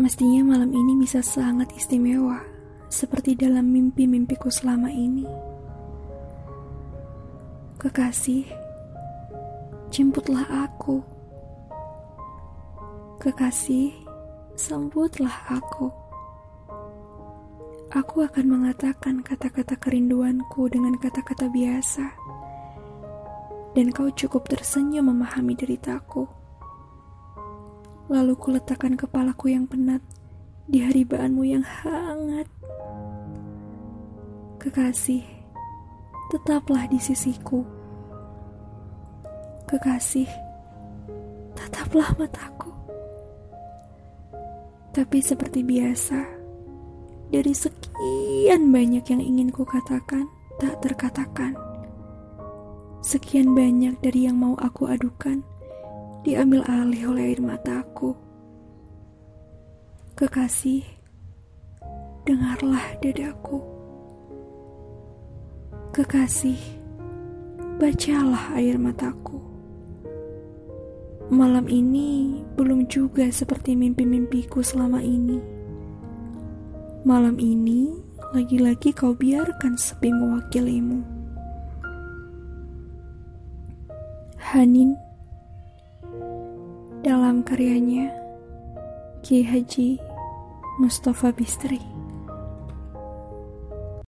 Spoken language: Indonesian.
Mestinya malam ini bisa sangat istimewa, seperti dalam mimpi-mimpiku selama ini. Kekasih, jemputlah aku. Kekasih, sambutlah aku. Aku akan mengatakan kata-kata kerinduanku dengan kata-kata biasa, dan kau cukup tersenyum memahami deritaku. Lalu kuletakkan kepalaku yang penat di haribaanmu yang hangat. Kekasih, tetaplah di sisiku. Kekasih, tetaplah mataku. Tapi seperti biasa, dari sekian banyak yang ingin ku katakan, tak terkatakan. Sekian banyak dari yang mau aku adukan, diambil alih oleh air Kekasih, dengarlah dadaku. Kekasih, bacalah air mataku. Malam ini belum juga seperti mimpi-mimpiku selama ini. Malam ini lagi-lagi kau biarkan sepi mewakilimu. Hanin karyanya Ki Haji Mustafa Bistri